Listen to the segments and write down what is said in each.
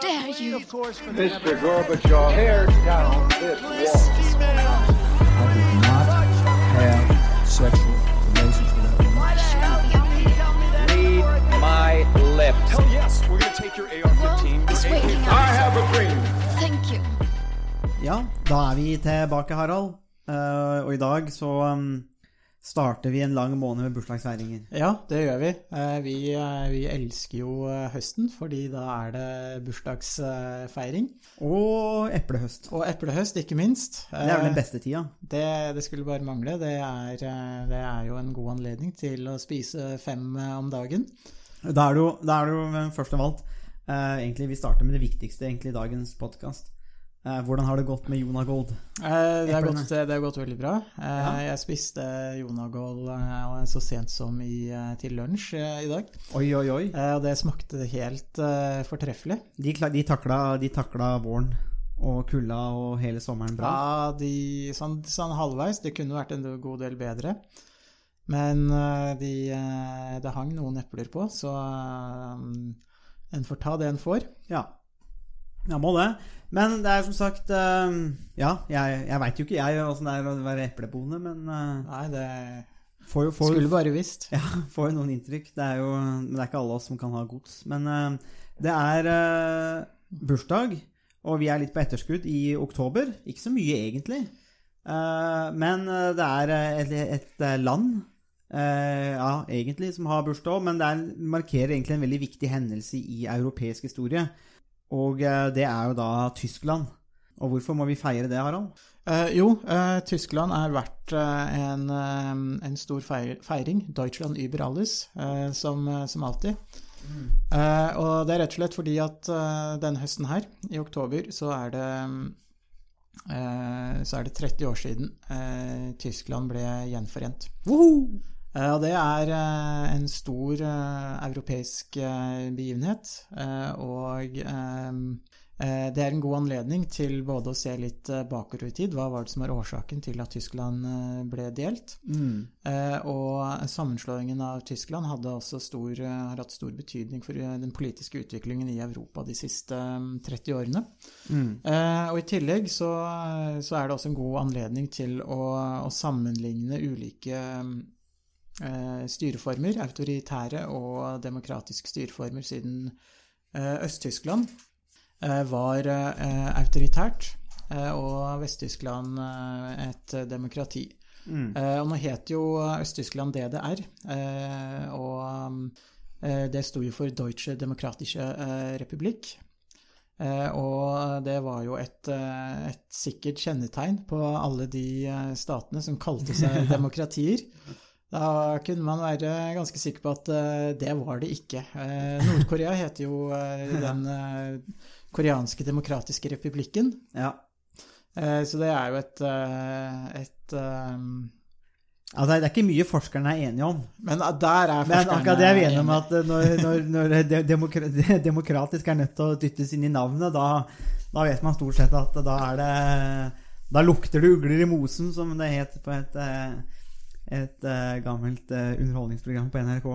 dare you? Of course, for the Mr. Gorbachev, tear down this wall. I did not have sexual relations with that woman. Read my lips. Hell yes, we're gonna take your AR-15. Well, it's your waiting AK-47. I have a dream. Thank you. Ja, da er vi tilbake, Harald. Eh, og i dag så um, starter vi en lang måned med bursdagsfeiringer. Ja, det gjør vi. Eh, Vi, eh, vi elsker jo eh, høsten, fordi da er det bursdagsfeiring. Og eplehøst. Og eplehøst, ikke minst. Det er vel den beste tida. Det, det skulle bare mangle. Det er, det er jo en god anledning til å spise fem om dagen. Da er det jo, da er det jo først og eh, egentlig Vi starter med det viktigste egentlig i dagens podkast. Hvordan har det gått med Jonagold? Eh, Det har gått, det har gått veldig bra. Eh, Ja. Jeg spiste Jonagold eh, så sent som i, eh, til lunsj eh, i dag. Oi, oi, oi. Eh, Og det smakte helt eh, fortreffelig. De, de, takla, de takla våren og kulda og hele sommeren bra. Ja, de, sånn, sånn halvveis. Det kunne vært en god del bedre. Men eh, de, eh, det hang noen epler på, så eh, en får ta det en får. Ja. Jeg må det. Men det er som sagt eh, Ja, jeg, jeg veit jo ikke jeg åssen det er å være eplebonde, men eh, Nei, det får jo får, skulle bare visst. Ja, får jo noen inntrykk. Det er jo Men det er ikke alle oss som kan ha gods. Men eh, det er eh, bursdag, og vi er litt på etterskudd i oktober. Ikke så mye, egentlig. Eh, men det er et, et land eh, ja, egentlig som har bursdag, men det er, markerer egentlig en veldig viktig hendelse i europeisk historie. Og eh, det er jo da Tyskland. Og hvorfor må vi feire det, Harald? Eh, jo, eh, Tyskland er verdt eh, en, eh, en stor feir, feiring. Deutschland über alles, eh, som, som alltid. Eh, og det er rett og slett fordi at denne høsten her, i oktober, så er det så er det 30 år siden eh, Tyskland ble gjenforent. Eh, og det er eh, en stor eh, europeisk eh, begivenhet, eh, og eh, eh, det er en god anledning til både å se litt eh, bakover i tid, hva var det som var årsaken til at Tyskland eh, ble delt, Mm. og sammenslåingen av Tyskland hadde også stor, eh, har hatt stor betydning for eh, den politiske utviklingen i Europa de siste eh, 30 årene. Mm. og i tillegg så, så er det også en god anledning til å, å sammenligne ulike eh, styreformer, autoritære og demokratiske styreformer, siden eh, Øst-Tyskland eh, var eh, autoritært, eh, og Vest-Tyskland eh, et demokrati. Mm. og nå het jo Øst-Tyskland DDR, eh, og eh, det sto jo for Deutsche Demokratische eh, Republikk. Eh, og det var jo et, eh, et sikkert kjennetegn på alle de eh, statene som kalte seg demokratier. Da kunne man være ganske sikker på at eh, det var det ikke. Eh, Nord-Korea heter jo eh, den koreanske demokratiske republikken. Ja. Så det er jo et, et Altså, det er ikke mye forskerne er enige om. Men der er Men akkurat det er vi enige om at når, når, når demokra demokratisk er nødt til å dyttes inn i navnet, da, da vet man stort sett at da er det Da lukter det ugler i mosen, som det het på et, et uh, gammelt uh, underholdningsprogram på NRK.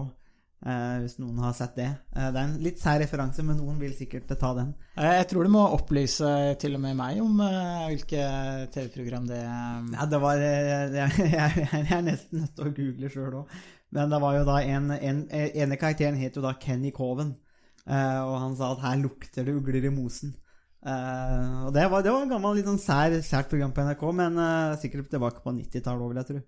Uh, Hvis noen har sett det. Eh, Det er en litt sær referanse, men noen vil sikkert ta den. Eh, Jeg tror du må opplyse til og med meg om eh, hvilke TV-program det Ja, det var eh, Jeg, jeg, er nesten nødt til å google sjøl òg. Men det var jo da en, en ene karakteren het jo da Kenny Coven. Eh, og han sa at her lukter det ugler i mosen. Uh, og det var, det var en gammel, litt sånn sær, sært program på NRK, men uh, sikkert tilbake på 90-tallet òg, vil jeg tro.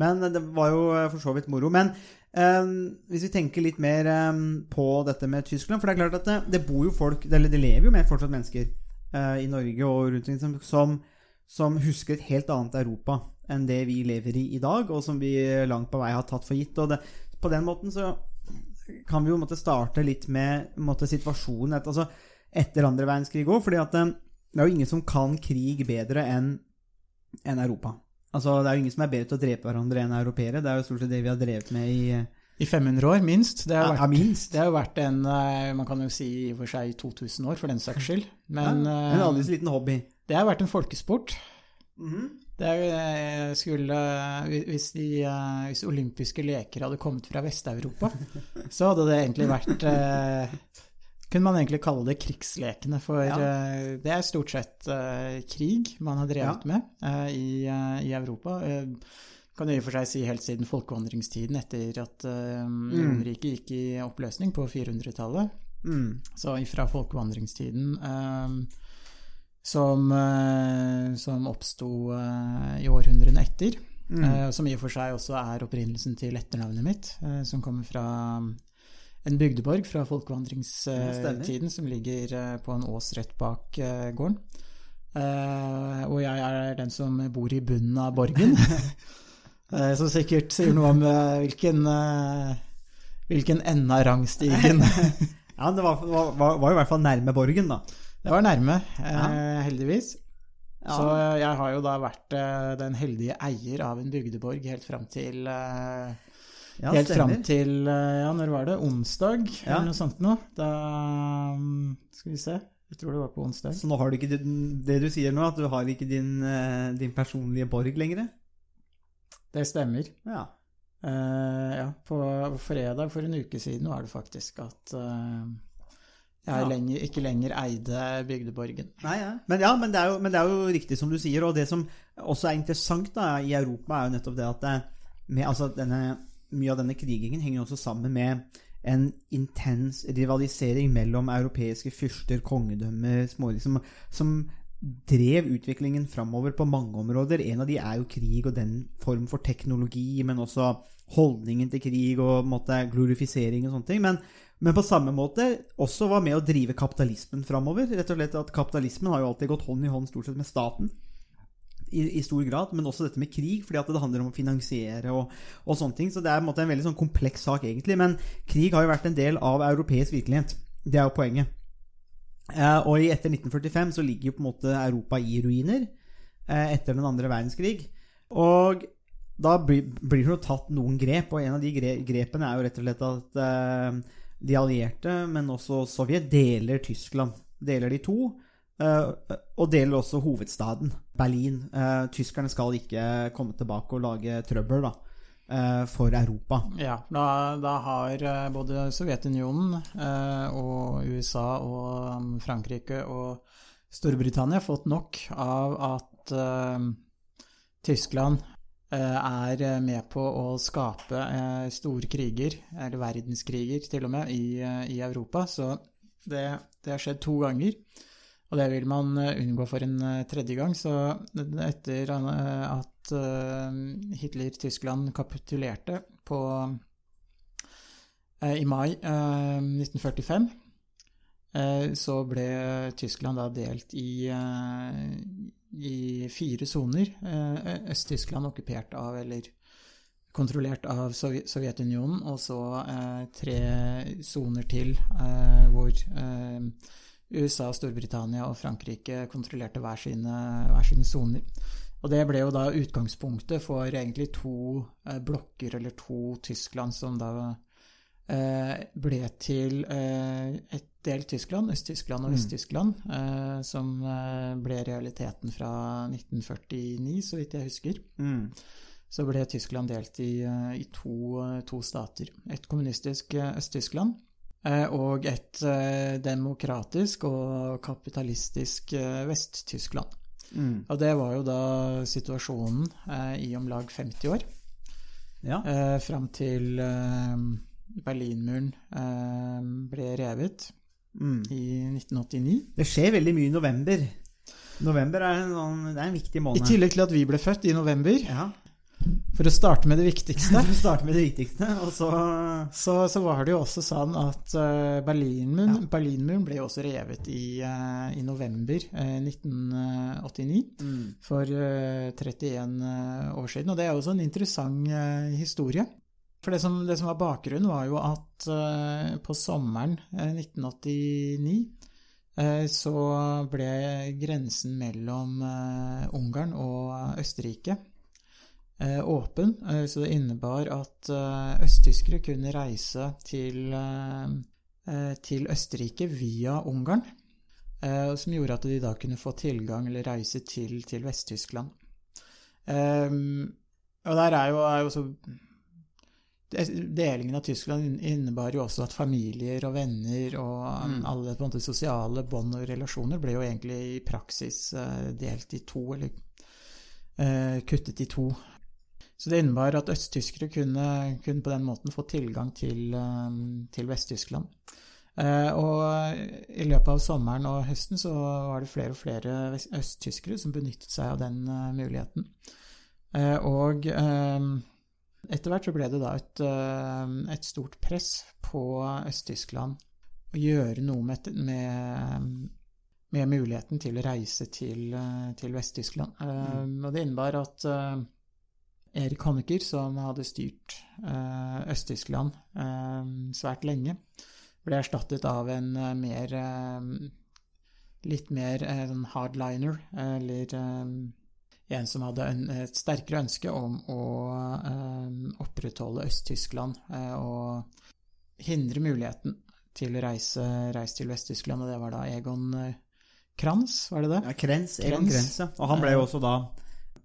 Men eh, det var jo eh, for så vidt moro. Men eh, hvis vi tenker litt mer eh, på dette med Tyskland For det er klart at det, det bor jo folk Eller det lever jo mer fortsatt mennesker eh, i Norge og rundt omkring som, som, husker et helt annet Europa enn det vi lever i i dag, og som vi langt på vei har tatt for gitt. Og det, på den måten så kan vi jo måtte starte litt med måtte, situasjonen etter, altså, etter andre verdenskrig òg, For eh, det er jo ingen som kan krig bedre enn enn Europa. Altså, Det er jo ingen som er bedre til å drepe hverandre enn europeere. Det er jo stort sett det vi har drevet med i I 500 år, minst. Det har, Ja, vært, minst. det har jo vært en eh, Man kan jo si i og for seg 2000 år, for den saks skyld. Men ja, eh, en aldri så liten hobby. det har vært en folkesport. Mm -hmm. Det skulle hvis, de, eh, hvis olympiske leker hadde kommet fra Vest-Europa, så hadde det egentlig vært eh, kunne man egentlig kalle det krigslekene, for Ja. uh, det er stort sett uh, krig man har drevet med uh, i, i Europa. Kan i og for seg si helt siden folkevandringstiden etter at uh, Romerriket gikk i oppløsning på 400-tallet. Mm. Så fra folkevandringstiden som, som oppsto i århundrene etter, Mm. som i og for seg også er opprinnelsen til etternavnet mitt, som kommer fra en bygdeborg fra folkevandringstiden som ligger eh, på en ås rett bak eh, gården. Eh, og jeg er den som bor i bunnen av borgen, eh, som sikkert sier noe om eh, hvilken, eh, hvilken ende av rangstigen Ja, det var, var, var i hvert fall nærme borgen, da. Det var nærme, eh, heldigvis. Ja. Så jeg har jo da vært eh, den heldige eier av en bygdeborg helt fram til eh, Ja, Helt fram til eh, Ja, når var det? Onsdag, Ja. eller noe sånt noe. Da mm, Skal vi se. Jeg tror det var på onsdag. Så nå har du ikke det du sier nå, at du har ikke din, eh, din personlige borg lenger? Det stemmer. Ja. Uh, ja, på fredag for en uke siden var det faktisk at uh, jeg Ja. lenger, ikke lenger eide bygdeborgen. Nei, ja. Men, ja, men, det er jo, men det er jo riktig som du sier, og det som også er interessant da, i Europa, er jo nettopp det at det, med, altså, denne, mye av denne krigingen henger også sammen med en intens rivalisering mellom europeiske fyrster, kongedømmer, småriker, som, som drev utviklingen framover på mange områder. En av de er jo krig og den form for teknologi, men også holdningen til krig og måte, glorifisering og sånne ting. Men, men på samme måte også var med å drive kapitalismen framover. Rett og slett at Kapitalismen har jo alltid gått hånd i hånd stort sett med staten. I, I stor grad, men også dette med krig, fordi at det handler om å finansiere og, og sånne ting. Så det er en måte en veldig sånn kompleks sak, egentlig. Men krig har jo vært en del av europeisk virkelighet. Det er jo poenget. Eh, og etter 1945 så ligger jo på en måte Europa i ruiner eh, etter den andre verdenskrig. Og da blir, blir det jo tatt noen grep, og en av de grepene er jo rett og slett at eh, de allierte, men også Sovjet, deler Tyskland. Deler de to. Eh, og deler også hovedstaden, Berlin. Eh, tyskerne skal ikke komme tilbake og lage trøbbel da, eh, for Europa. Ja, da, da har både Sovjetunionen og USA og um, Frankrike og Storbritannia fått nok av at Tyskland er med på å skape store kriger, eller verdenskriger til og med, i, i Europa. Så det, det har skjedd to ganger. Og det vil man eh, unngå for en eh, tredje gang. Så etter eh, at Hitler-Tyskland kapitulerte på, i mai eh, 1945, eh, så ble Tyskland da delt i, i fire soner. Øst-Tyskland okkupert av, eller kontrollert av Sovjet Sovjetunionen, og så tre soner til hvor USA, Storbritannia og Frankrike kontrollerte hver sine, hver sine soner. Og det ble jo da utgangspunktet for egentlig to eh, blokker, eller to Tyskland, som da eh, ble til eh, et delt Tyskland, Øst-Tyskland og Mm. Vest-Tyskland, eh, som ble realiteten fra 1949, så vidt jeg husker Mm. så ble Tyskland delt i, i to, to stater. Et kommunistisk Øst-Tyskland og et eh, demokratisk og kapitalistisk eh, Vest-Tyskland. Mm. Og det var jo da situasjonen eh, i om lag 50 år, Ja. eh, fram til eh, Berlinmuren eh, ble revet Mm. i 1989. Det skjer veldig mye i november. November er en, sånn, det er en viktig I tillegg til at vi ble født i november, Ja. For å starte med det viktigste. For å starte med det viktigste, og så Så, så var det jo også sånn at Berlinmuren, ja. Berlinmuren ble jo også revet i, eh, i november eh, 1989, mm. for eh, 31 eh, år siden. Og det er jo også en interessant eh, historie. For det som, det som var bakgrunnen, var jo at eh, på sommeren eh, 1989 eh, så ble grensen mellom eh, Ungarn og Østerrike eh, åpen, eh, så det innebar at eh, østtyskere kunne reise til, eh, eh, til Østerrike via Ungarn, eh, som gjorde at de da kunne få tilgang eller reise til, til Vest-Tyskland. Eh, og der er jo, er jo så delingen av Tyskland innebar jo også at familier og venner og um, alle måte sosiale bånd og relasjoner ble jo egentlig i praksis eh, delt i to, eller uh, kuttet i to. Så det innebar at østtyskere kunne, kunne på den måten få tilgang til, eh, til Vest-Tyskland. Eh, og i løpet av sommeren og høsten så var det flere og flere østtyskere som benyttet seg av den eh, muligheten. Og etter hvert så ble det da et, et stort press på Øst-Tyskland å gjøre noe med, med, med muligheten til å reise til, til Vest-Tyskland. Mm. Og det innebar at Erik Honecker, som hadde styrt eh, Øst-Tyskland eh, svært lenge, ble erstattet av en eh, mer Litt mer sånn hardliner, eller en som hadde en, et sterkere ønske om å opprettholde Øst-Tyskland og hindre muligheten til å reise, reise til Vest-Tyskland, og det var da Egon Kranz, var det det? Ja, Krenz, Egon Krenz. Ja. Og han ble jo også da,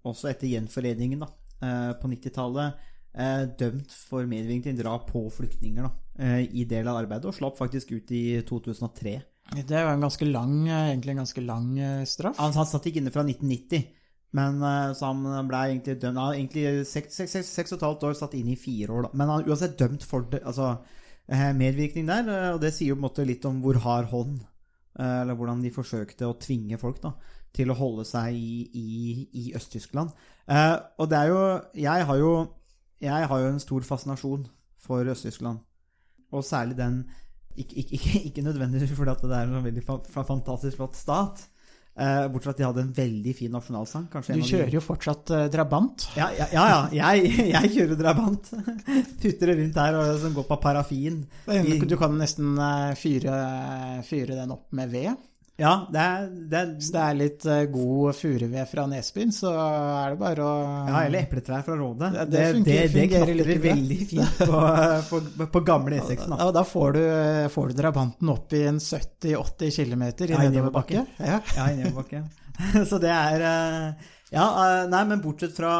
også etter gjenforeningen da, på 90-tallet, eh, dømt for medvirkning til drap på flyktninger da, eh, i del av arbeidet, og slapp faktisk ut i 2003. Det var en ganske lang, eh, egentlig en ganske lang eh, straff. Han, han satt ikke inne fra 1990, men eh, så han ble egentlig dømt Han egentlig seks, og et halvt år satt inn i fire år, da. Men han er uansett dømt for det, altså, eh, medvirkning der, eh, og det sier jo på en måte litt om hvor hard hånd eh, Eller hvordan de forsøkte å tvinge folk da, til å holde seg i, i, i Øst-Tyskland. Eh, og det er jo Jeg har jo Jeg har jo en stor fascinasjon for Øst-Tyskland. Og særlig den Ikke, ikke, ikke, nødvendigvis fordi at det er en sånn veldig fa fa fantastisk flott stat. Eh, bortsett fra at de hadde en veldig fin nasjonalsang. Du kjører jo fortsatt eh, Drabant. ja, ja, ja, ja. Jeg, jeg kjører drabant. Putter det rundt her og, som går på parafin. Du kan nesten eh, fyre, fyre den opp med ved. Ja, det er, det er Hvis det er litt eh, god furuved fra Nesbyen, så er det bare å ja, Eller epletrær fra Råde. Det, det, det det, det, fungerer knatrer veldig fint på, på, på gamle E6-en. da. Ja, da får du, får du drabanten opp i en 70-80 km i Ja, nedoverbakke. Ja. Ja, i nedoverbakke. Så det er eh, Ja, eh, nei, men bortsett fra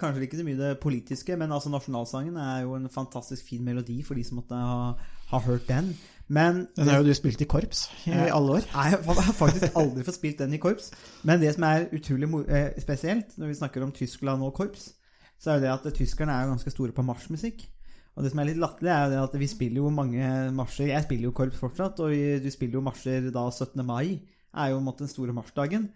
kanskje ikke så mye det politiske, men altså nasjonalsangen er jo en fantastisk fin melodi for de som måtte ha, ha hørt den. Men Den har jo du spilt i korps i alle år. Nei, jeg har faktisk aldri fått spilt den i korps. Men det som er utrolig eh, spesielt når vi snakker om Tyskland og korps, så er jo det at tyskerne er jo ganske store på marsjmusikk. Og det som er litt latterlig, er jo det at vi spiller jo mange marsjer Jeg spiller jo korps fortsatt, og du spiller jo marsjer da 17. mai. Er jo en måte den store marsjdagen.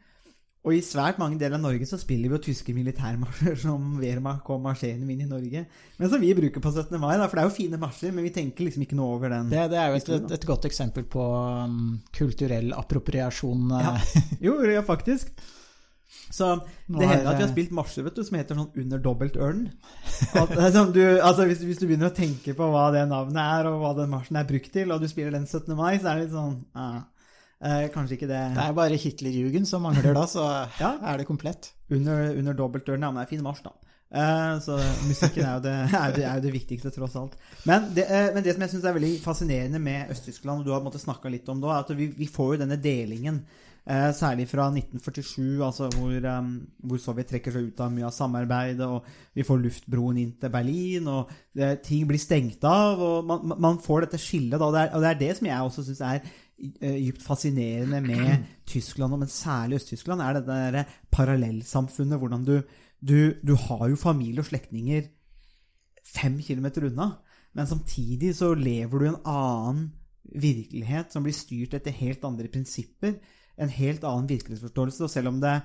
Og i svært mange deler av Norge så spiller vi jo tyske militærmarsjer som Wehrmacht og marsjerende inn i Norge. Men som vi bruker på 17. mai, da, for det er jo fine marsjer, men vi tenker liksom ikke noe over den. Det, det er jo et, et, et godt eksempel på um, kulturell appropriasjon. eh. Ja. Jo, ja, faktisk. Så det er hender at vi har spilt marsjer vet du, som heter sånn under dobbelt ørn. At, det er sånn, du, altså hvis, hvis du begynner å tenke på hva det navnet er, og hva den marsjen er brukt til, og du spiller den 17. mai, så er det litt sånn ah, eh, Kanskje ikke det, Det er bare Hitlerjugend som mangler da, så Ja. er det komplett. under, under dobbelt ørn. Ja, men det er fin marsj, da. Eh, så musikken er jo, det, er, det, er jo det viktigste, tross alt. Men det, eh, men det som jeg syns er veldig fascinerende med Øst-Tyskland, og du har snakka litt om det, er at vi, vi får jo denne delingen. Eh, særlig fra 1947, altså hvor, um, hvor Sovjet trekker seg ut av mye av samarbeidet, og vi får luftbroen inn til Berlin, og det, ting blir stengt av, og man, man- får dette skillet, da, og det er, og det er det som jeg også syns er dypt fascinerende med Tyskland, men særlig Øst-Tyskland, er dette der parallellsamfunnet, hvordan du, du, du har jo familie og slektninger fem kilometer unna, men samtidig så lever du i en annen virkelighet som blir styrt etter helt andre prinsipper, en helt annen virkelighetsforståelse, og selv om det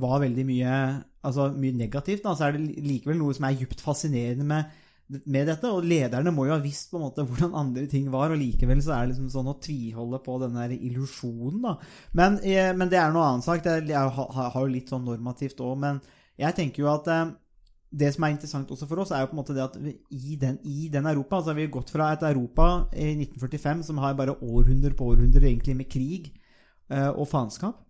var veldig mye, altså mye negativt, da, så er det likevel noe som er djupt fascinerende med, med dette, og lederne må jo ha visst på en måte hvordan andre ting var, og likevel så er det liksom sånn å tviholde på den der illusjonen, da. Men, eh, men det er noe annet sagt, jeg har, har har jo litt sånn normativt òg, men jeg tenker jo at eh, det som er interessant også for oss, er jo på en måte det at i, den, i den Europa så har vi gått fra et Europa i 1945 som har bare århundrer på århundrer egentlig med krig eh, og faenskap.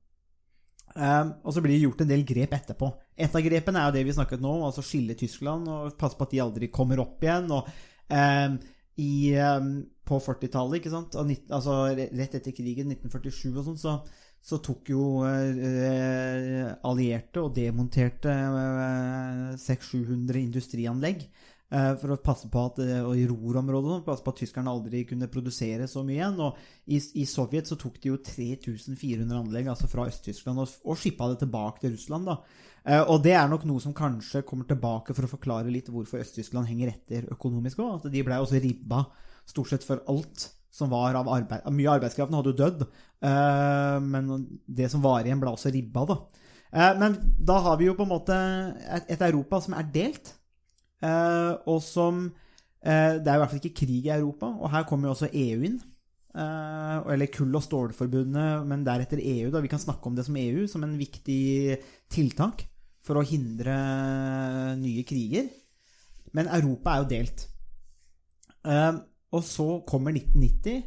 Um, og så blir det gjort en del grep etterpå. Et av grepene er jo det vi snakket nå, altså skille Tyskland og passe på at de aldri kommer opp igjen. Og um, i, um, på 40-tallet, ikke sant, og altså rett etter krigen, 1947 og sånn, så, så tok jo uh, allierte og demonterte uh, 600-700 industrianlegg. Eh, for å passe på at eh, og i Ruhr-området sånn, passe på at tyskerne aldri kunne produsere så mye igjen. Og i, i Sovjet så tok de jo 3400 anlegg altså fra Øst-Tyskland og, og skippa det tilbake til Russland. da. Eh, og det er nok noe som kanskje kommer tilbake for å forklare litt hvorfor Øst-Tyskland henger etter økonomisk òg. At de blei også ribba stort sett for alt som var av arbeid. Mye av arbeidskraften hadde jo dødd, men det som var igjen, ble også ribba, da. Men da har vi jo på en måte et, Europa som er delt, og som eh, Det er i hvert fall ikke krig i Europa, og her kommer jo også EU inn. Eh, eller Kull- og stålforbundet, men deretter EU. da Vi kan snakke om det som EU som en viktig tiltak for å hindre nye kriger. Men Europa er jo delt. Eh, og så kommer 1990.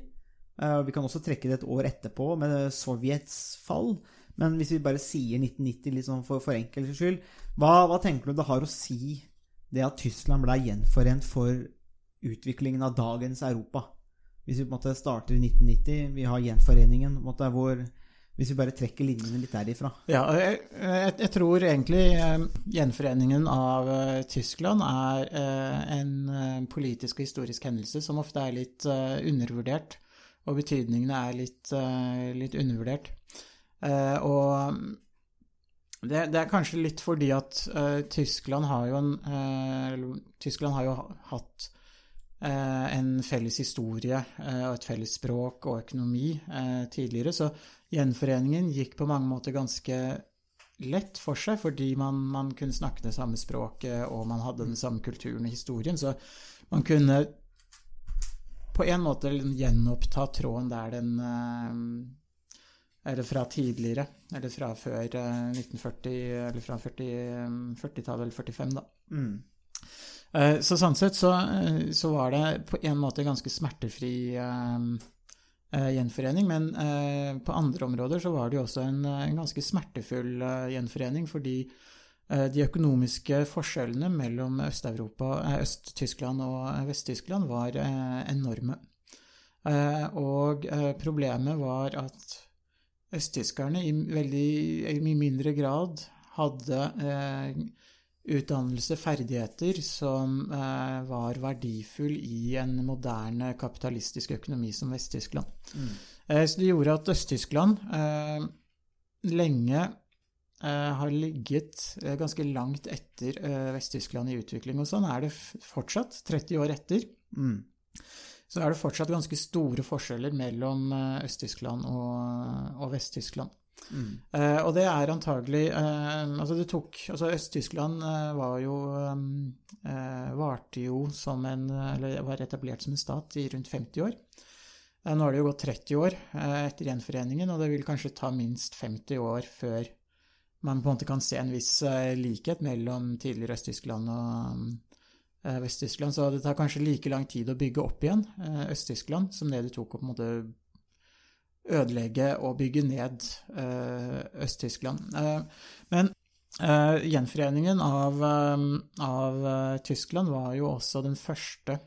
eh, vi kan også trekke det et år etterpå med Sovjets fall. Men hvis vi bare sier 1990 litt sånn for, for enkelhets skyld, hva, hva tenker du det har å si det at Tyskland ble gjenforent for utviklingen av dagens Europa? Hvis vi på en måte starter i 1990, vi har gjenforeningen, på en måte, hvor, hvis vi bare trekker linjene litt derifra. Ja, jeg, jeg, jeg tror egentlig eh, gjenforeningen av eh, Tyskland er eh, en eh, politisk og historisk hendelse som ofte er litt eh, undervurdert, og betydningene er litt, eh, litt undervurdert. Og det, det er kanskje litt fordi at uh, Tyskland har jo en uh, Tyskland har jo hatt uh, en felles historie og et felles språk og økonomi tidligere, så gjenforeningen gikk på mange måter ganske lett for seg, fordi man, man kunne snakke det samme språket, og man hadde den samme kulturen og historien, så man kunne på en måte gjenoppta tråden der den Eller fra tidligere, eller fra før eh, 1940, eller fra 40 40-tallet eller 45, da. Mm. Eh, Så sånn sett så, eh, så var det på en måte ganske smertefri eh, eh, gjenforening, men eh, på andre områder så var det jo også en, eh, en ganske smertefull eh, gjenforening, fordi eh, de økonomiske forskjellene mellom Øst-Europa, eh, Øst-Tyskland og eh, Vest-Tyskland var eh, enorme. Eh, og eh, problemet var at østtyskerne i veldig i mindre grad hadde eh, utdannelse, ferdigheter, som eh, var verdifull i en moderne kapitalistisk økonomi som Vest-Tyskland. Eh, så det gjorde at Øst-Tyskland eh, lenge eh, har ligget eh, ganske langt etter Vest-Tyskland i utvikling. Og sånn er det fortsatt, 30 år etter. Mm. Så er det fortsatt ganske store forskjeller mellom eh, Øst-Tyskland og, og Vest-Tyskland. Mm. Eh, og det er antagelig eh, Altså, det tok Altså, Øst-Tyskland eh, var jo eh, Varte jo som en Eller var etablert som en stat i rundt 50 år. Eh, nå har det jo gått 30 år eh, etter gjenforeningen, og det vil kanskje ta minst 50 år før man på en måte kan se en viss eh, likhet mellom tidligere Øst-Tyskland og eh, Vest-Tyskland. Så det tar kanskje like lang tid å bygge opp igjen eh, Øst-Tyskland som det det tok å på en måte ødelegge og bygge ned eh, Øst-Tyskland. Eh, men eh, gjenforeningen av, eh, av eh, Tyskland var jo også den første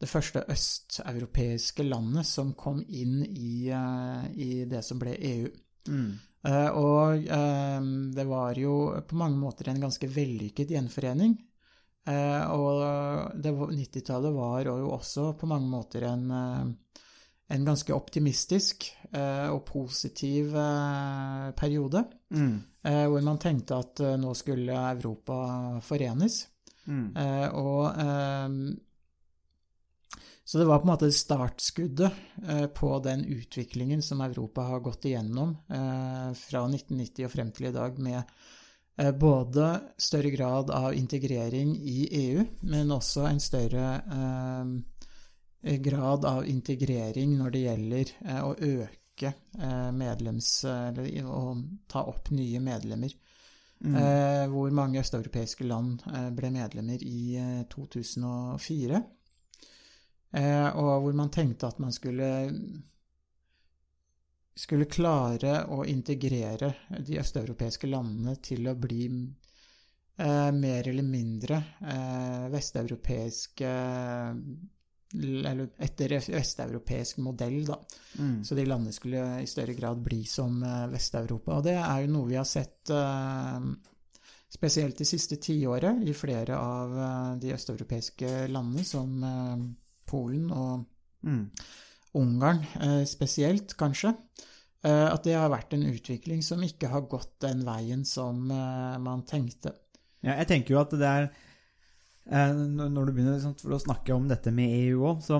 det første østeuropeiske landet som kom inn i, eh, i det som ble EU. Mm. Eh, og eh, det var jo på mange måter en ganske vellykket gjenforening. Eh, og 90-tallet var jo også på mange måter en, eh, en ganske optimistisk eh, og positiv eh, periode. Mm. eh, hvor man tenkte at eh, nå skulle Europa forenes. Mm. Eh, og eh, Så det var på en måte startskuddet eh, på den utviklingen som Europa har gått igjennom eh, fra 1990 og frem til i dag, med eh, både større grad av integrering i EU, men også en større eh, grad av integrering når det gjelder eh, å øke eh, medlems... Eller å ta opp nye medlemmer. Mm. Eh, hvor mange østeuropeiske land eh, ble medlemmer i eh, 2004. Eh, og hvor man tenkte at man skulle skulle klare å integrere de østeuropeiske landene til å bli eh, mer eller mindre eh, vesteuropeiske Eller etter vesteuropeisk modell, da. Mm. Så de landene skulle i større grad bli som eh, Vest-Europa. Og det er jo noe vi har sett, eh, spesielt det siste tiåret i flere av eh, de østeuropeiske landene, som eh, Polen og Mm. Ungarn eh, spesielt, kanskje, eh, at det har vært en utvikling som ikke har gått den veien som eh, man tenkte. Ja, jeg tenker jo at det er Når du begynner liksom, å snakke om dette med EU òg, så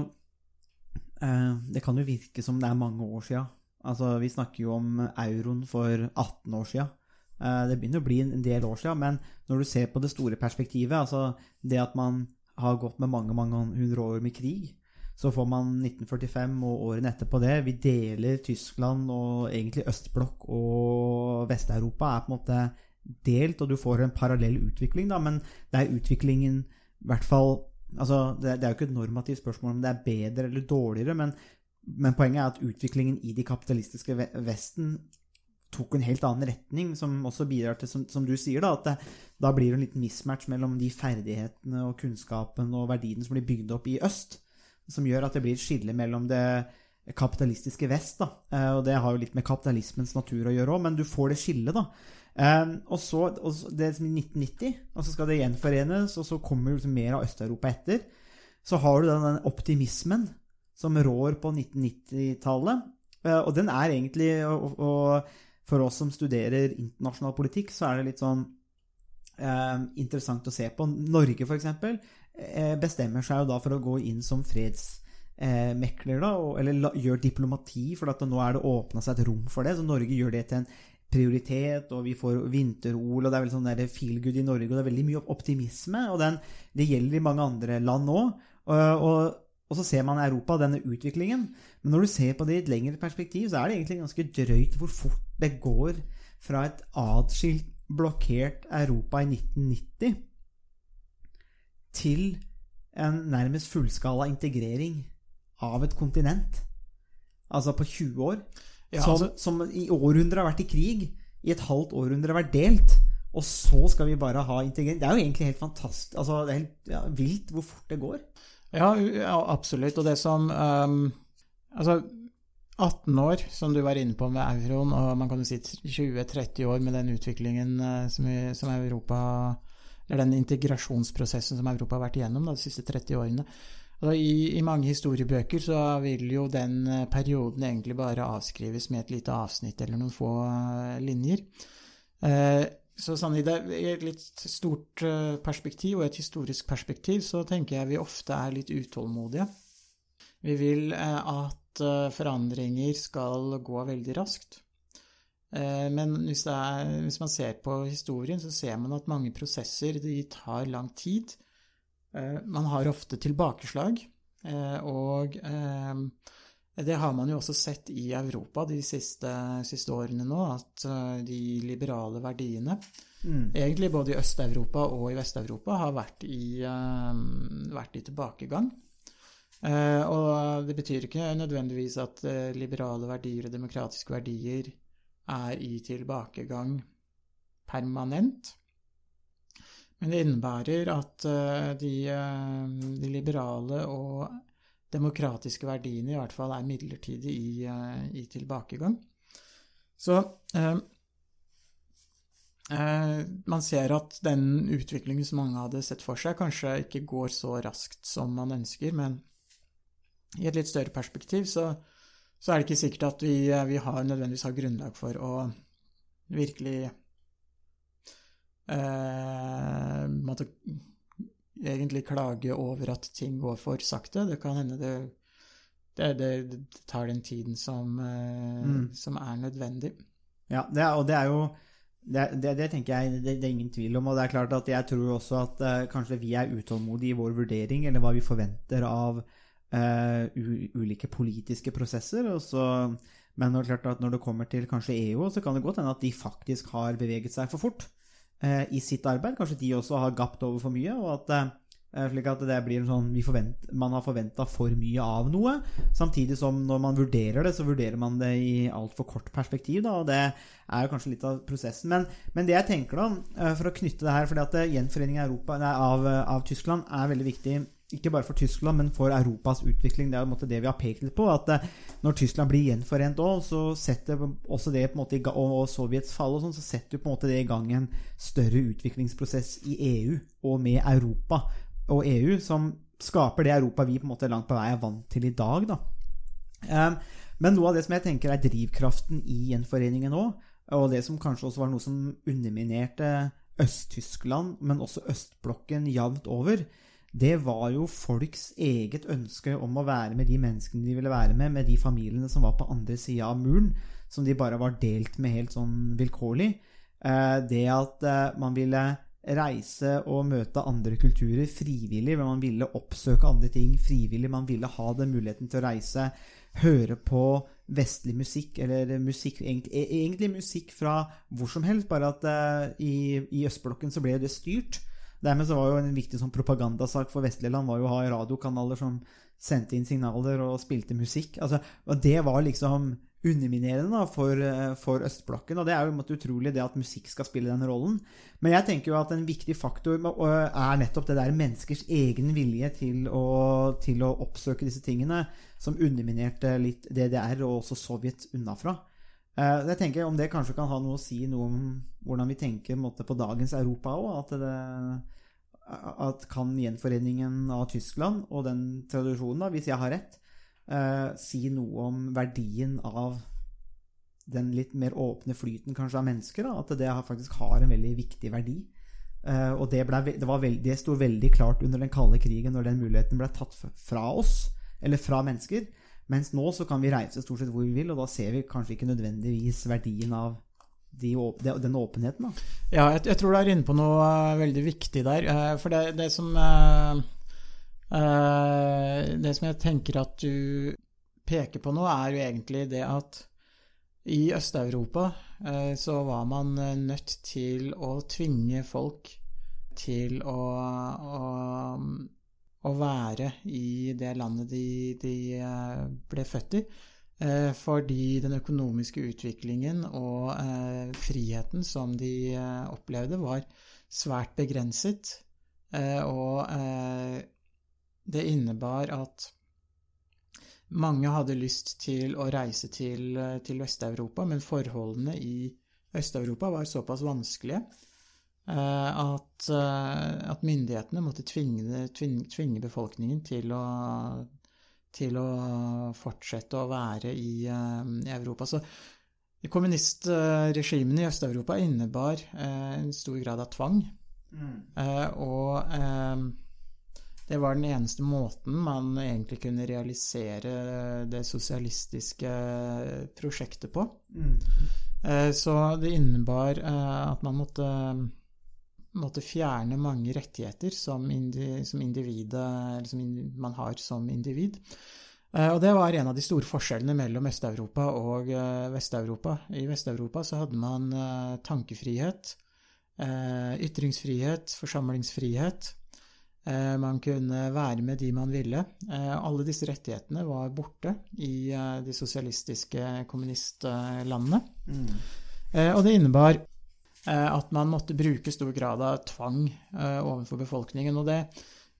Det kan jo virke som det er mange år sia. Altså, vi snakker jo om euroen for 18 år sia. Det begynner å bli en del år sia, men når du ser på det store perspektivet, altså det at man har gått med mange, mange hundre år med krig, så får man 1945 og årene etterpå det. Vi deler Tyskland og egentlig østblokk og Vest-Europa er på en måte delt, og du får en parallell utvikling, da, men det er utviklingen i hvert fall altså, det, er jo ikke et normativt spørsmål om det er bedre eller dårligere, men, men poenget er at utviklingen i de kapitalistiske Vesten tok en helt annen retning, som også bidrar til, som, som du sier, da, at det, da blir det en liten mismatch mellom de ferdighetene og kunnskapen og verdiene som blir bygd opp i øst, som gjør at det blir et skille mellom det kapitalistiske vest, da. Eh, og det har jo litt med kapitalismens natur å gjøre òg, men du får det skillet, da. Eh, og så, det som i 1990, og så skal det gjenforenes, og så kommer liksom mer av Øst-Europa etter. Så har du den, optimismen som rår på 1990-tallet. Eh, og den er egentlig og, og for oss som studerer internasjonal politikk, så er det litt sånn eh, interessant å se på. Norge, for eh, bestemmer seg jo da for å gå inn som fredsmekler, da, eller gjør diplomati, for nå er det åpna seg et rom for det. Så Norge gjør det til en prioritet, og vi får vinter-OL, og det er veldig sånn feel good i Norge, og det er veldig mye optimisme, og den, det gjelder i mange andre land òg. Og, og så ser man Europa denne utviklingen. Men når du ser på det i et lengre perspektiv, så er det egentlig ganske drøyt hvor fort det går fra et atskilt, blokkert Europa i 1990 til en nærmest fullskala integrering av et kontinent. Altså på 20 år. Ja, som, altså- som i århundrer har vært i krig. I et halvt århundre har vært delt. Og så skal vi bare ha integrering. Det er jo egentlig helt fantastisk. Altså, det er helt ja, vilt hvor fort det går. Ja, ja absolutt. Og det som um, Altså, 18 år, som du var inne på med euroen, og man kan jo si 20-30 år med den utviklingen eh, som, vi, som Europa Eller den integrasjonsprosessen som Europa har vært igjennom da, de siste 30 årene. Altså, i, I mange historiebøker så vil jo den eh, perioden egentlig bare avskrives med et lite avsnitt eller noen få eh, linjer. Eh, så sånn i, et litt stort eh, perspektiv og et historisk perspektiv så tenker jeg vi ofte er litt utålmodige. Vi vil at forandringer skal gå veldig raskt. Eh, Men hvis, er, hvis man ser på historien, så ser man at mange prosesser de tar lang tid. Eh, Man har ofte tilbakeslag, eh, og det har man jo også sett i Europa de siste, siste årene nå, at de liberale verdiene egentlig både i Øst-Europa og i Vest-Europa har vært i, vært i tilbakegang. Og det betyr ikke nødvendigvis at liberale verdier og demokratiske verdier er i tilbakegang permanent. Men det innebærer at eh, de, eh, de liberale og demokratiske verdiene i hvert fall er midlertidig i, eh, i tilbakegang. Så eh, man ser at den utviklingen som mange hadde sett for seg, kanskje ikke går så raskt som man ønsker, men i et litt større perspektiv så, så er det ikke sikkert at vi, eh, vi har nødvendigvis har grunnlag for å virkelig eh, måtte egentlig klage over at ting går for sakte. Det kan hende det, det, det, det tar den tiden som, eh, Mm. som er nødvendig. Ja, det er, og det er jo det, det, det tenker jeg det, det er ingen tvil om. Og det er klart at jeg tror også at eh, kanskje vi er utålmodige i vår vurdering, eller hva vi forventer av ulike politiske prosesser. Så, men det er klart at når det kommer til kanskje EU, så kan det godt hende at de faktisk har beveget seg for fort eh, i sitt arbeid. Kanskje de også har gapt over for mye. og at eh, slik at det blir sånn forvent, Man har forventa for mye av noe. Samtidig som når man vurderer det, så vurderer man det i altfor kort perspektiv. Da, og det er kanskje litt av prosessen. Men, men det jeg tenker da, eh, for å knytte det her fordi at eh, gjenforening av, Europa, nei, av, eh, av Tyskland er veldig viktig ikke bare for Tyskland, men for Europas utvikling. Det er på en måte det vi har pekt litt på. At eh, når Tyskland blir gjenforent òg, så setter også det på en måte i gang, og Sovjets fall og sånn, så setter på en måte det i gang en større utviklingsprosess i EU og med Europa og EU, som skaper det Europa vi på en måte langt på vei er vant til i dag. da. Um, men noe av det som jeg tenker er drivkraften i gjenforeningen nå, og det som kanskje også var noe som underminerte Øst-Tyskland, men også østblokken jevnt over, det var jo folks eget ønske om å være med de menneskene de ville være med, med de familiene som var på andre sida av muren, som de bare var delt med helt sånn vilkårlig. Eh, Det at eh, man ville reise og møte andre kulturer frivillig, men man ville oppsøke andre ting frivillig, man ville ha den muligheten til å reise, høre på vestlig musikk, eller musikk, egentlig, e- musikk fra hvor som helst, bare at eh, i, i østblokken så ble det styrt. Dermed så var jo en viktig sånn propagandasak for vestlige land var jo å ha radiokanaler som sendte inn signaler og spilte musikk. Altså, og det var liksom underminerende da, for, eh, for østblokken, og det er jo måte utrolig det at musikk skal spille den rollen. Men jeg tenker jo at en viktig faktor er nettopp det der menneskers egen vilje til å, til å oppsøke disse tingene, som underminerte litt DDR og også Sovjet unnafra. Eh, Jeg tenker om det kanskje kan ha noe å si noe om hvordan vi tenker måte, på dagens Europa òg. At, at kan gjenforeningen av Tyskland og den tradisjonen, da, hvis jeg har rett, eh, si noe om verdien av den litt mer åpne flyten kanskje av mennesker? Da, at det faktisk har en veldig viktig verdi. Eh, og det, ble, det, veld, det sto veldig klart under den kalde krigen, når den muligheten ble tatt fra oss, eller fra mennesker. Mens nå så kan vi reise stort sett hvor vi vil, og da ser vi kanskje ikke nødvendigvis verdien av de, de, den åpenheten. Da. Ja, jeg, jeg tror du er inne på noe eh, veldig viktig der. eh, for det, det som eh, Det som jeg tenker at du peker på nå, er jo egentlig det at i Øst-Europa så var man nødt til å tvinge folk til å, å, å være i det landet de, de eh, ble født i. Eh, fordi den økonomiske utviklingen og eh, friheten som de eh, opplevde, var svært begrenset. Eh, og eh, det innebar at mange hadde lyst til å reise til, til Vest-Europa, men forholdene i Øst-Europa var såpass vanskelige at, eh, at myndighetene måtte tvinge, tvinge, tvinge befolkningen til å til å fortsette å være i, eh, i Europa. Så kommunistregimene i Øst-Europa innebar eh, en stor grad av tvang. Eh, og eh, det var den eneste måten man egentlig kunne realisere det sosialistiske prosjektet på. Eh, så det innebar eh, at man måtte, måtte fjerne mange rettigheter som, indi, som individet som in, man har som individ. Eh, og det var en av de store forskjellene mellom Øst-Europa og eh, Vest-Europa. I Vest-Europa så hadde man eh, tankefrihet, ytringsfrihet, forsamlingsfrihet. Man kunne være med de man ville. Alle disse rettighetene var borte i de sosialistiske kommunistlandene. Eh, Og det innebar at man måtte bruke stor grad av tvang eh, overfor befolkningen. Og det,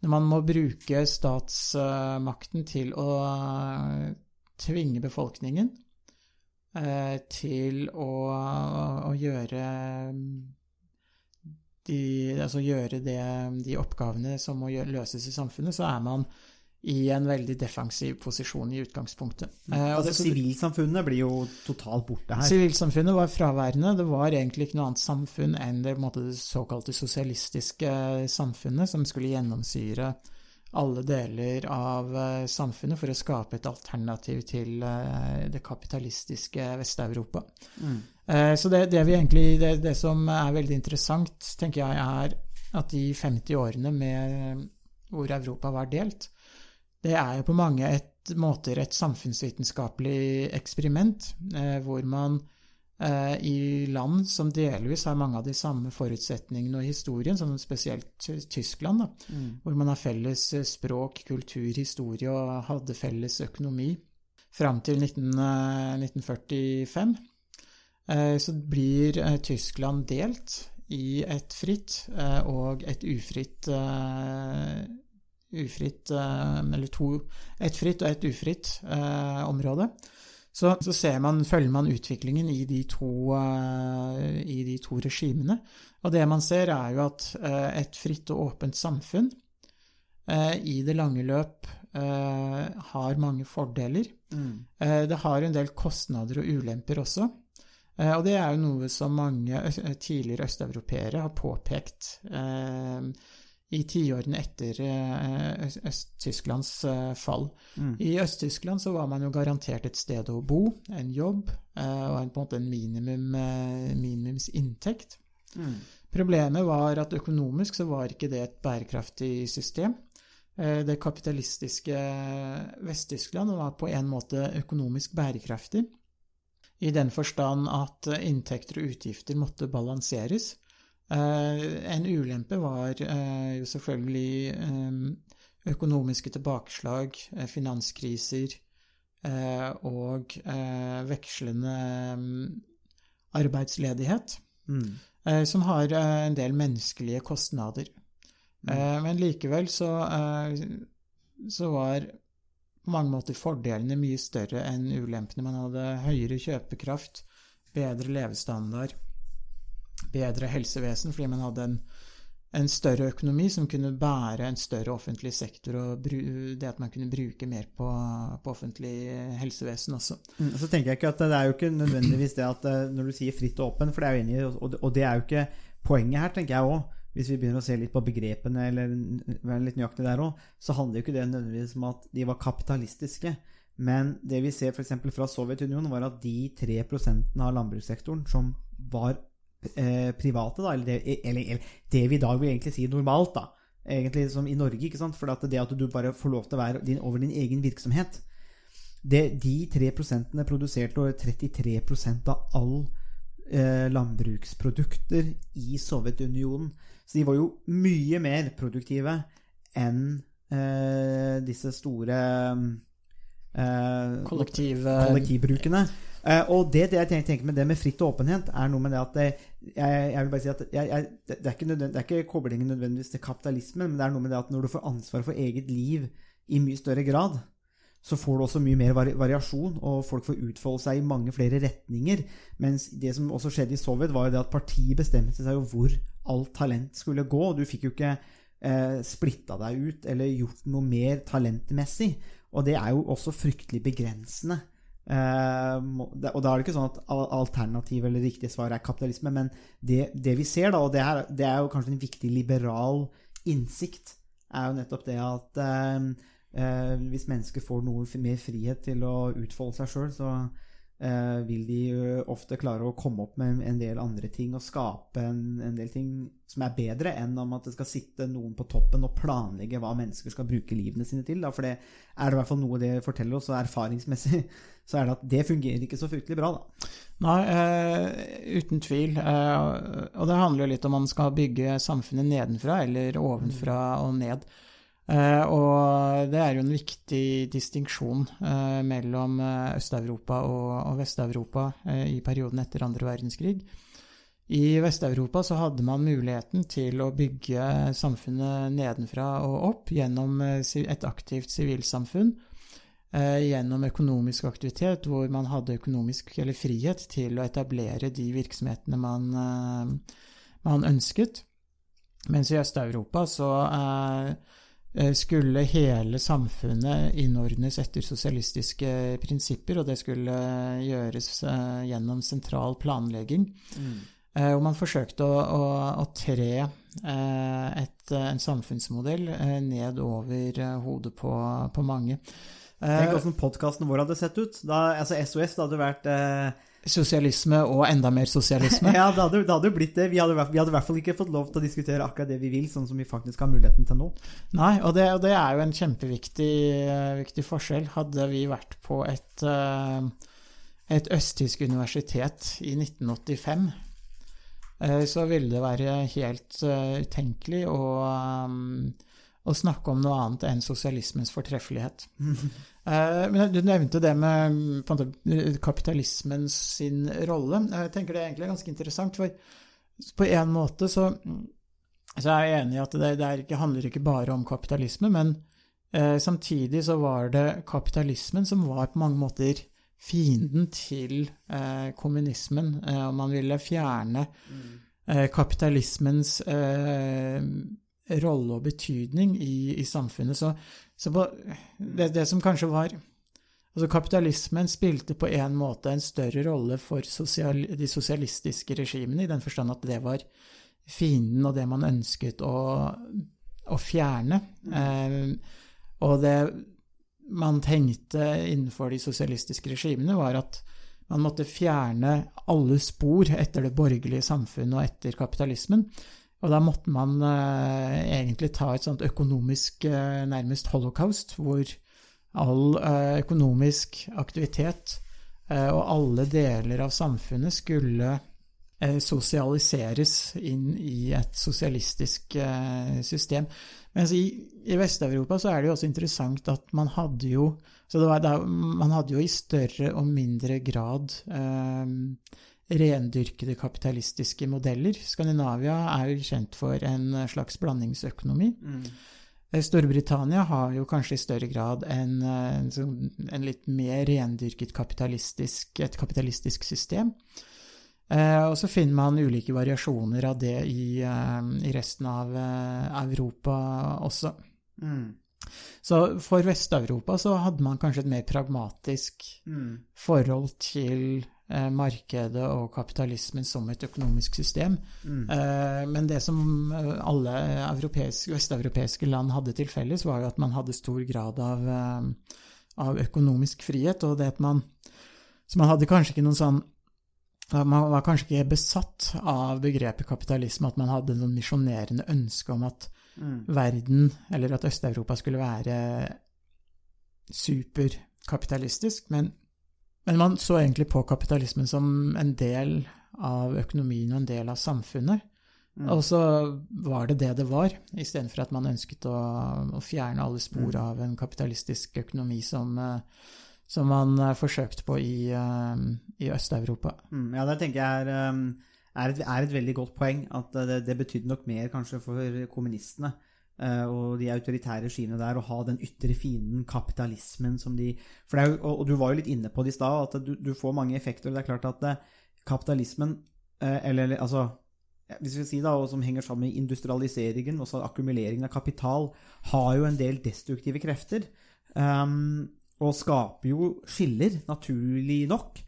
når man må bruke statsmakten til å eh, tvinge befolkningen eh, til å, å gjøre de, altså gjøre det, de oppgavene som må løses i samfunnet, så er man i en veldig defensiv posisjon i utgangspunktet. Eh, og Altså, Sivilsamfunnet blir jo totalt borte her. Sivilsamfunnet var fraværende. Det var egentlig ikke noe annet samfunn enn det, måte, det såkalte sosialistiske samfunnet, som skulle gjennomsyre alle deler av eh, samfunnet for å skape et alternativ til eh, det kapitalistiske Vest-Europa. Eh, Så det, det, vi egentlig, det, det som er veldig interessant, tenker jeg, er at de 50 årene med, hvor Europa var delt, det er jo på mange et, måter et samfunnsvitenskapelig eksperiment, eh, hvor man eh, i land som delvis har mange av de samme forutsetningene og historien, som spesielt Tyskland, da, hvor man har felles eh, språk, kultur, historie og hadde felles økonomi fram til 19, eh, 1945, eh, så blir Tyskland delt i et fritt og et ufritt ufritt eh, Eller to, ett fritt og ett ufritt eh, område. Så, så ser man, følger man utviklingen i de, to, eh, i de to regimene. Og det man ser, er jo at eh, et fritt og åpent samfunn eh, i det lange løp eh, har mange fordeler. Eh, det har en del kostnader og ulemper også. Eh, og det er jo noe som mange tidligere østeuropeere har påpekt eh, i tiårene etter eh, Øst- Øst-Tysklands fall. fall. I Øst-Tyskland så var man jo garantert et sted å bo, en jobb eh, og en, på en måte en minimum, minimumsinntekt. Mm. Problemet var at økonomisk så var ikke det et bærekraftig system. Eh, Det kapitalistiske Vest-Tyskland var på en måte økonomisk bærekraftig, i den forstand at eh, inntekter og utgifter måtte balanseres. Eh, En ulempe var eh, jo selvfølgelig eh, økonomiske tilbakeslag, finanskriser eh, og eh, vekslende mm, arbeidsledighet Mm. som har en del menneskelige kostnader. Eh, men likevel så, eh, så var på mange måter fordelene mye større enn ulempene. Man hadde høyere kjøpekraft, bedre levestandard, bedre helsevesen, fordi man hadde en, en større økonomi som kunne bære en større offentlig sektor, og bru, det at man kunne bruke mer på, på offentlig helsevesen også. Mm, Så tenker jeg ikke at det er jo ikke nødvendigvis det at eh, når du sier fritt og åpen, for det er jo enig i, og det- er jo ikke poenget her, tenker jeg òg. Hvis vi begynner å se litt på begrepene, eller være litt nøyaktig der òg, så handler jo ikke det nødvendigvis om at de var kapitalistiske. Men det vi ser f.eks. fra Sovjetunionen, var at de 3% av landbrukssektoren som var eh, private, da, eller det, eller, eller det vi i dag vil egentlig si normalt, da, egentlig som i Norge, ikke sant, for at det at du bare får lov til å være din, over din egen virksomhet det, De 3% produserte over 33 av all eh, landbruksprodukter i Sovjetunionen. Så de var jo mye mer produktive enn eh, disse store eh, Kollektiv, kollektivbrukene. Eh, og det, det jeg tenker- med det med fritt og åpenhet, er noe med det at det, jeg, jeg vil bare si at jeg, det, er ikke det er ikke koblingen nødvendigvis til kapitalismen, men det er noe med det at når du får ansvar for eget liv i mye større grad, så får du også mye mer vari variasjon, og folk får utfolde seg i mange flere retninger. Mens det som også skjedde i Sovjet, var jo det at partiet bestemte seg jo hvor alt talent skulle gå. og Du fikk jo ikke eh, splitta deg ut eller gjort noe mer talentmessig. Og det er jo også fryktelig begrensende. Eh, og da er det ikke sånn at al- alternativet eller riktig svar er kapitalisme, men det, det vi ser, da, og det, er, det er jo kanskje en viktig liberal innsikt, er jo nettopp det at eh, eh, hvis mennesker får noe mer frihet til å utfolde seg sjøl, så eh, vil de jo ofte klare å komme opp med en del andre ting og skape en, en del ting som er bedre enn om at det skal sitte noen på toppen og planlegge hva mennesker skal bruke livene sine til. Da. For det er i hvert fall noe det forteller oss, og erfaringsmessig så er det at det fungerer ikke så fryktelig bra, da. Nei, eh, uten tvil. Eh, og det handler jo litt om man skal bygge samfunnet nedenfra eller ovenfra og ned. Eh, og det er jo en viktig distinksjon eh, mellom eh, Øst-Europa og, Vest-Europa i perioden etter andre verdenskrig. I Vest-Europa så hadde man muligheten til å bygge samfunnet nedenfra og opp gjennom et aktivt sivilsamfunn gjennom økonomisk aktivitet, hvor man hadde økonomisk eller frihet til å etablere de virksomhetene man, man ønsket. Mens i Øst-Europa så eh, skulle hele samfunnet innordnes etter sosialistiske prinsipper, og det skulle gjøres eh, gjennom sentral planlegging. Mm. Og man forsøkte å, å, å tre eh, et, en samfunnsmodell eh, ned over eh, hodet på, på mange. Tenk Eh, åssen podkasten vår hadde sett ut. Da, altså SOS det hadde vært eh, Sosialisme og enda mer sosialisme. Ja, det hadde, det hadde blitt det. Vi hadde, i hvert- vi hadde i hvert fall ikke fått lov til å diskutere akkurat det vi vil, sånn som vi faktisk har muligheten til nå. Nei, og det, og det er jo en kjempeviktig eh, viktig forskjell. Hadde vi vært på et, eh, et østtysk universitet i 1985, eh, så ville det være helt utenkelig å, å snakke om noe annet enn sosialismens fortreffelighet. Eh, Men du nevnte det med kapitalismens måte, sin rolle. Jeg tenker det er egentlig ganske interessant, for på en måte så, så er jeg enig i at det, det ikke, handler ikke bare om kapitalisme, men Eh, samtidig så var det kapitalismen som var på mange måter fienden til eh, kommunismen, eh, og man ville fjerne eh, kapitalismens eh, rolle og betydning i, i samfunnet. Så, så på, det, det som kanskje var Altså Kapitalismen spilte på en måte en større rolle for sosial, de sosialistiske regimene, i den forstand at det var fienden og det man ønsket å, å fjerne. Eh, og det man tenkte innenfor de sosialistiske regimene, var at man måtte fjerne alle spor etter det borgerlige samfunnet og etter kapitalismen. Og da måtte man eh, egentlig ta et sånt økonomisk eh, nærmest holocaust, hvor all eh, økonomisk aktivitet eh, og alle deler av samfunnet skulle eh, sosialiseres inn i et sosialistisk eh, system. Mens i, i Vest-Europa så er det jo også interessant at man hadde jo så det var, da, Man hadde jo i større og mindre grad eh, rendyrkede kapitalistiske modeller. Skandinavia er jo kjent for en slags blandingsøkonomi. Mm. Storbritannia har jo kanskje i større grad en, eh, en, sånn- litt mer rendyrket kapitalistisk, et kapitalistisk system. Eh, og så finner man ulike variasjoner av det i, eh, i resten av eh, Europa også. Mm. Så for Vest-Europa så hadde man kanskje et mer pragmatisk Mm. forhold til eh, markedet og kapitalismen som et økonomisk system. Mm. Eh, men det som eh, alle europeiske, vesteuropeiske land hadde til felles, var jo at man hadde stor grad av, eh, av økonomisk frihet, og det at man Så man hadde kanskje ikke noen sånn man var kanskje ikke besatt av begrepet kapitalisme, at man hadde noen misjonerende ønske om at Mm. verden, eller at Øst-Europa skulle være superkapitalistisk, men, men man så egentlig på kapitalismen som en del av økonomien og en del av samfunnet. Mm. Og så var det det det var, istedenfor at man ønsket å, å fjerne alle spor Mm. av en kapitalistisk økonomi som, eh, som man eh, forsøkte på i, eh, i Øst-Europa. Mm, ja, det tenker jeg er, er, et, er et veldig godt poeng. At det, det betydde nok mer kanskje for kommunistene og de autoritære regimene der og ha den ytre fienden, kapitalismen, som de for jo, og, du var jo litt inne på det i stad, at du, du får mange effekter. Det er klart at det, kapitalismen, uh, eller altså hvis vi sier da, og som henger sammen med industrialiseringen, også akkumuleringen av kapital, har jo en del destruktive krefter. Um, og skaper jo skiller, naturlig nok.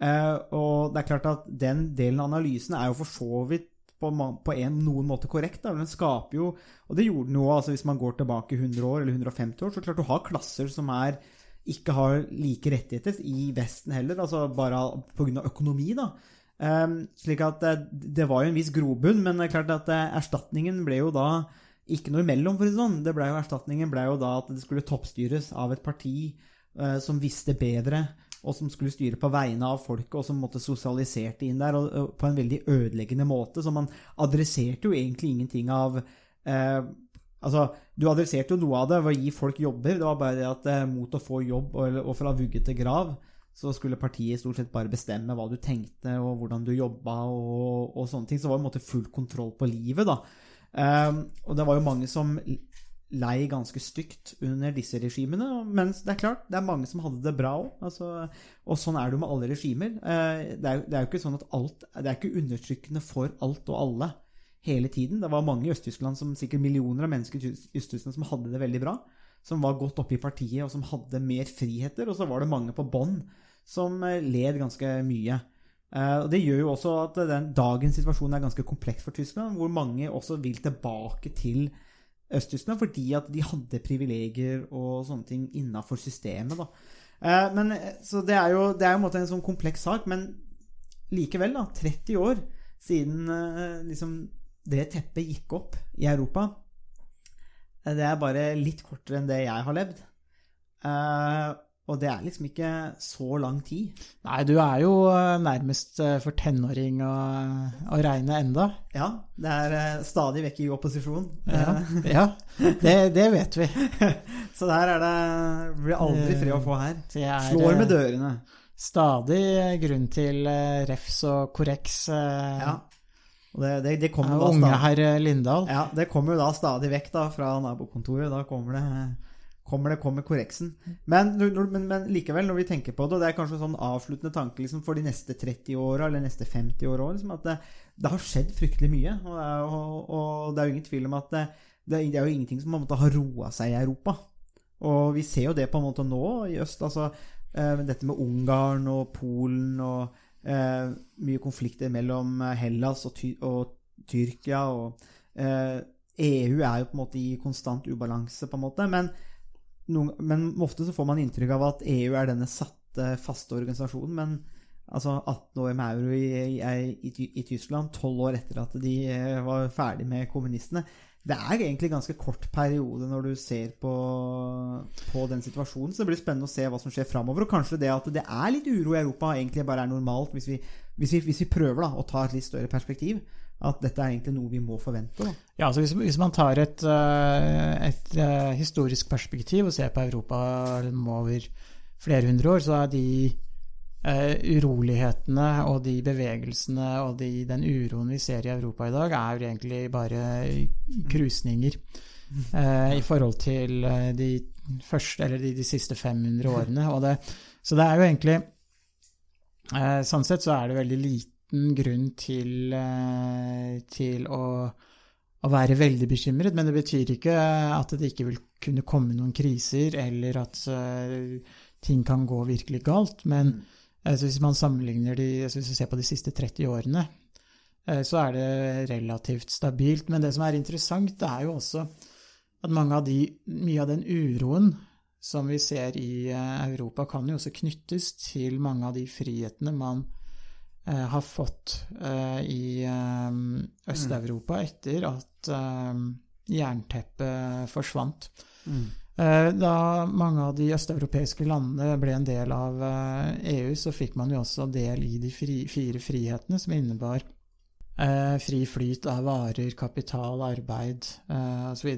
Uh, og det er klart at den delen av analysen er jo for så vidt på, på en, noen måte korrekt. Da. Den skaper jo, og det gjorde den jo altså hvis man går tilbake 100 år eller 150 år, så klart du har klasser som er ikke har like rettigheter i Vesten heller, altså bare pga. økonomi, da. Um, slik at det, det var jo en viss grobunn, men det er klart at eh, erstatningen ble jo da ikke noe imellom, for å si sånn. Det ble jo, erstatningen ble jo da at det skulle toppstyres av et parti uh, som visste bedre, og som skulle styre på vegne av folket, og som måtte sosialiserte inn der og, og på en veldig ødeleggende måte. Så man adresserte jo egentlig ingenting av eh, Altså, du adresserte jo noe av det ved å gi folk jobber. Det var bare det at eh, mot å få jobb og, og fra vugge til grav, så skulle partiet stort sett bare bestemme hva du tenkte, og hvordan du jobba, og, og sånne ting. Så det var en måte full kontroll på livet, da. Eh, og det var jo mange som lei ganske stygt under disse regimene. Mens det er klart, det er mange som hadde det bra òg. Altså, og sånn er det jo med alle regimer. Eh, Det er, det er jo ikke sånn at alt Det er ikke undertrykkende for alt og alle hele tiden. Det var mange i Øst-Tyskland, som sikkert millioner av mennesker i Øst-Tyskland, som hadde det veldig bra. Som var godt oppe i partiet, og som hadde mer friheter. Og så var det mange på bånn som eh, led ganske mye. Eh, og Det gjør jo også at den dagens situasjon er ganske kompleks for Tyskland, hvor mange også vil tilbake til Øst-Tyskland fordi at de hadde privilegier og sånne ting innafor systemet. Eh, men, eh, så det er jo det er jo en en sånn kompleks sak, men likevel, da, 30 år siden eh, liksom det teppet gikk opp i Europa eh, Det er bare litt kortere enn det jeg har levd. Eh, og det er liksom ikke så lang tid. Nei, du er jo eh, nærmest eh, for tenåring å, å regne enda. Ja, det er eh, stadig vekk i opposisjon. Ja, ja det, det vet vi. så der er det blir aldri fred å få her. Er Slår med dørene. stadig grunn til refs og korreks Ja. Og det, det, det kommer jo da unge herr Lindahl. ja, det kommer jo da stadig vekk da fra nabokontoret. Da kommer det, kommer det kommer korreksen. Men, men, men likevel, når vi tenker på det, og det er kanskje en sånn avsluttende tanke liksom, for de neste 30 åra eller neste 50 åra liksom, at det, det har skjedd fryktelig mye. Og, det er- og, og det er jo ingen tvil om at det, det, er- jo ingenting som har roa seg i Europa. Og vi ser jo det på en måte nå i øst. altså eh, Dette med Ungarn og Polen og eh, mye konflikter mellom eh, Hellas og, ty og Tyrkia. og eh, EU er jo på en måte i konstant ubalanse, på en måte. Men, noen, men ofte så får man inntrykk av at EU er denne satte, faste organisasjonen. Men altså 18 år med euro i, i, i, i Tyskland, 12 år etter at de eh, var ferdig med kommunistene Det er egentlig ganske kort periode når du ser på, på den situasjonen. Så det blir spennende å se hva som skjer framover. Og kanskje det at det er litt uro i Europa, egentlig bare er normalt, hvis vi, hvis vi, hvis vi prøver da, å ta et litt større perspektiv. At dette er egentlig noe vi må forvente. Da. Ja, altså hvis, hvis man tar et, eh, et eh, historisk perspektiv og ser på Europa over flere hundre år, så er de uh, urolighetene og de bevegelsene og de, den uroen vi ser i Europa i dag, er jo egentlig bare krusninger uh, i forhold til de første, de, de siste 500 årene. Det, så det er jo egentlig uh, Sånn sett så er det veldig liten grunn til, eh, til å, å være veldig bekymret, men det betyr ikke at det ikke vil kunne komme noen kriser, eller at eh, ting kan gå virkelig galt. Men altså, hvis man sammenligner de, altså, hvis vi ser på de siste 30 årene, eh, så er det relativt stabilt. Men det som er interessant, det er jo også at mange av de, mye av den uroen som vi ser i Europa, kan jo også knyttes til mange av de frihetene man har fått eh, i eh, Øst-Europa etter at eh, jernteppet forsvant. Eh, Da mange av de østeuropeiske landene ble en del av eh, EU, så fikk man jo også del i de fri, fire frihetene, som innebar eh, fri flyt av varer, kapital, arbeid eh, osv.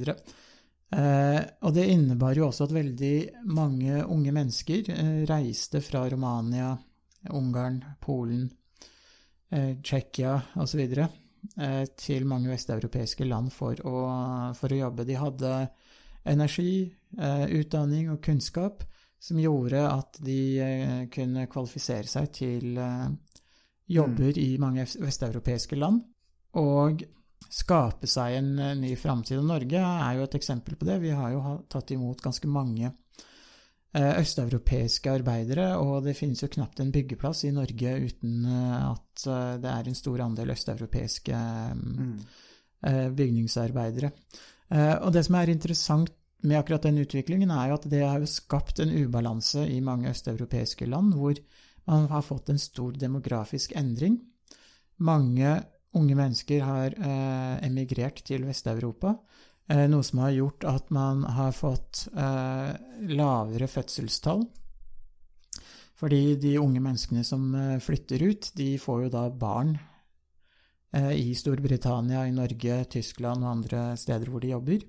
Eh, og det innebar jo også at veldig mange unge mennesker eh, reiste fra Romania, Ungarn, Polen, eh, Tsjekkia osv. Eh, til mange vesteuropeiske land for å, for å jobbe. De hadde energi, eh, utdanning og kunnskap som gjorde at de eh, kunne kvalifisere seg til eh, jobber i mange vest- vesteuropeiske land. Og skape seg en eh, ny framtid. Og Norge er jo et eksempel på det. Vi har jo tatt imot ganske mange eh, østeuropeiske arbeidere, og det finnes jo knapt en byggeplass i Norge uten eh, at eh, det er en stor andel østeuropeiske eh, eh, bygningsarbeidere. Eh, Og det som er interessant med akkurat den utviklingen, er jo at det har jo skapt en ubalanse i mange østeuropeiske land, hvor man har fått en stor demografisk endring. Mange unge mennesker har eh, emigrert til Vest-Europa, eh, noe som har gjort at man har fått eh, lavere fødselstall. Fordi de unge menneskene som eh, flytter ut, de får jo da barn eh, i Storbritannia, i Norge, Tyskland og andre steder hvor de jobber.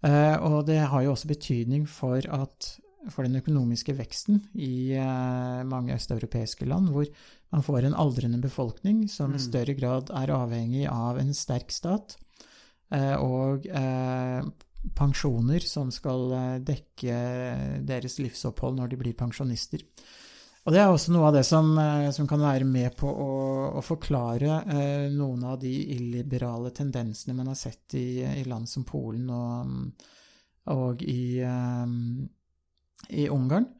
Eh, og det har jo også betydning for, at, for den økonomiske veksten i eh, mange østeuropeiske land, hvor man får en aldrende befolkning som i større grad er avhengig av en sterk stat, eh, og eh, pensjoner som skal eh, dekke deres livsopphold når de blir pensjonister. Og det er også noe av det som, eh, som kan være med på å, å forklare eh, noen av de illiberale tendensene man har sett i, i land som Polen og, og i, eh, i Ungarn,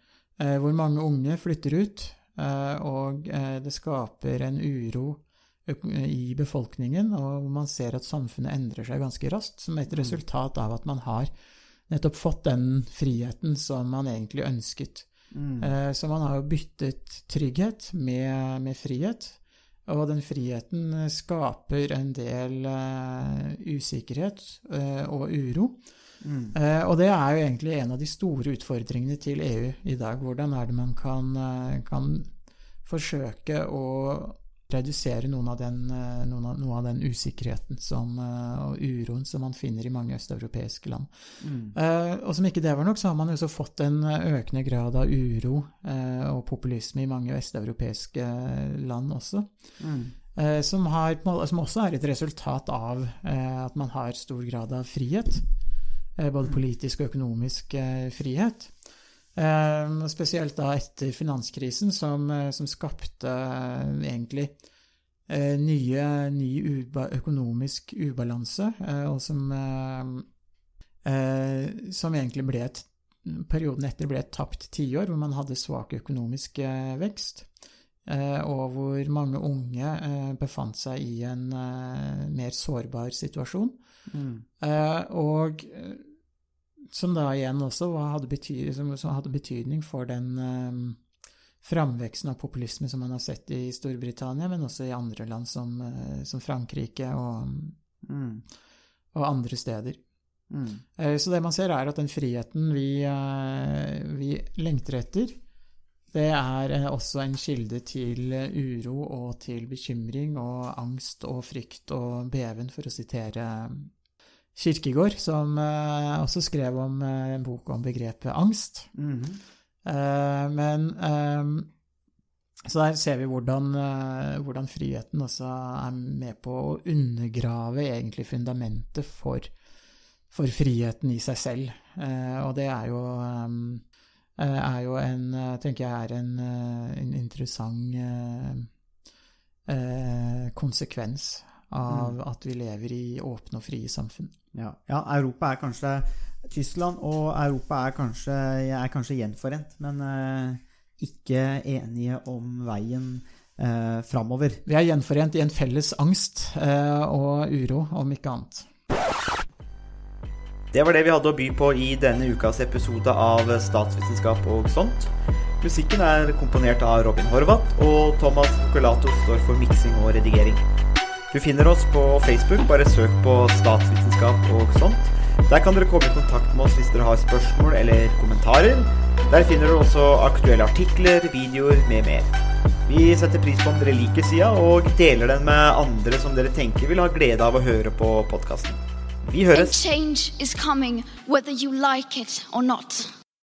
eh, hvor mange unge flytter ut, eh, og eh, det skaper en uro i befolkningen, og man ser at samfunnet endrer seg ganske raskt, som et resultat av at man har nettopp fått den friheten som man egentlig ønsket. Mm. Så man har jo byttet trygghet med, med frihet, og den friheten eh, skaper en del uh, usikkerhet uh, og uro. Eh, og det er jo egentlig en av de store utfordringene til EU i dag. Hvordan er det man kan, eh, kan forsøke å redusere noen av den, eh, noen av, noe av den usikkerheten som, eh, og uroen som man finner i mange østeuropeiske land. Eh, og som ikke det var nok, så har man jo også fått en eh, økende grad av uro eh, og populisme i mange vesteuropeiske land også. Eh, som, har, som også er et resultat av eh, at man har stor grad av frihet. eh, både politisk og økonomisk frihet. Eh, spesielt da etter finanskrisen, som, eh, som skapte eh, egentlig eh, nye, ny uba, økonomisk ubalanse, og som, eh, eh, som egentlig ble et Perioden etter ble et tapt tiår, hvor man hadde svak økonomisk vekst. Eh, og hvor mange unge befant seg i en mer sårbar situasjon. Mm. Eh, og som da igjen også hadde, bety som, som hadde betydning for den eh, framveksten av populisme som man har sett i Storbritannia, men også i andre land som, eh, som Frankrike og, Mm. og andre steder. Mm. Eh, Så det man ser, er at den friheten vi, eh, vi lengter etter, det er eh, også en kilde til eh, uro og til bekymring og angst og frykt og beven, for å sitere Kirkegård, som eh, også skrev om eh, en bok om begrepet angst. Mhm. Eh, Men eh, Så der ser vi hvordan, hvordan friheten også er med på å undergrave egentlig fundamentet for, for friheten i seg selv. Og det er jo eh, er jo en tenker jeg er en, en interessant konsekvens av at vi lever i åpne og frie samfunn. Ja. ja, Europa er kanskje Tyskland og Europa er kanskje, er kanskje gjenforent, men uh, ikke enige om veien uh, framover. Vi er gjenforent i en felles angst uh, og uro, om ikke annet. Det var det vi hadde å by på i denne ukas episode av Statsvitenskap og sånt. Musikken er komponert av Robin Horvath, og Thomas Focolato står for miksing og redigering. Du finner oss på Facebook, bare søk på Statsvitenskap og sånt. Der kan dere komme i kontakt med oss hvis dere har spørsmål eller kommentarer. Der finner dere også aktuelle artikler, videoer med mer. Vi setter pris på om dere liker sida, og deler den med andre som dere tenker vil ha glede av å høre på podkasten. Vi høres!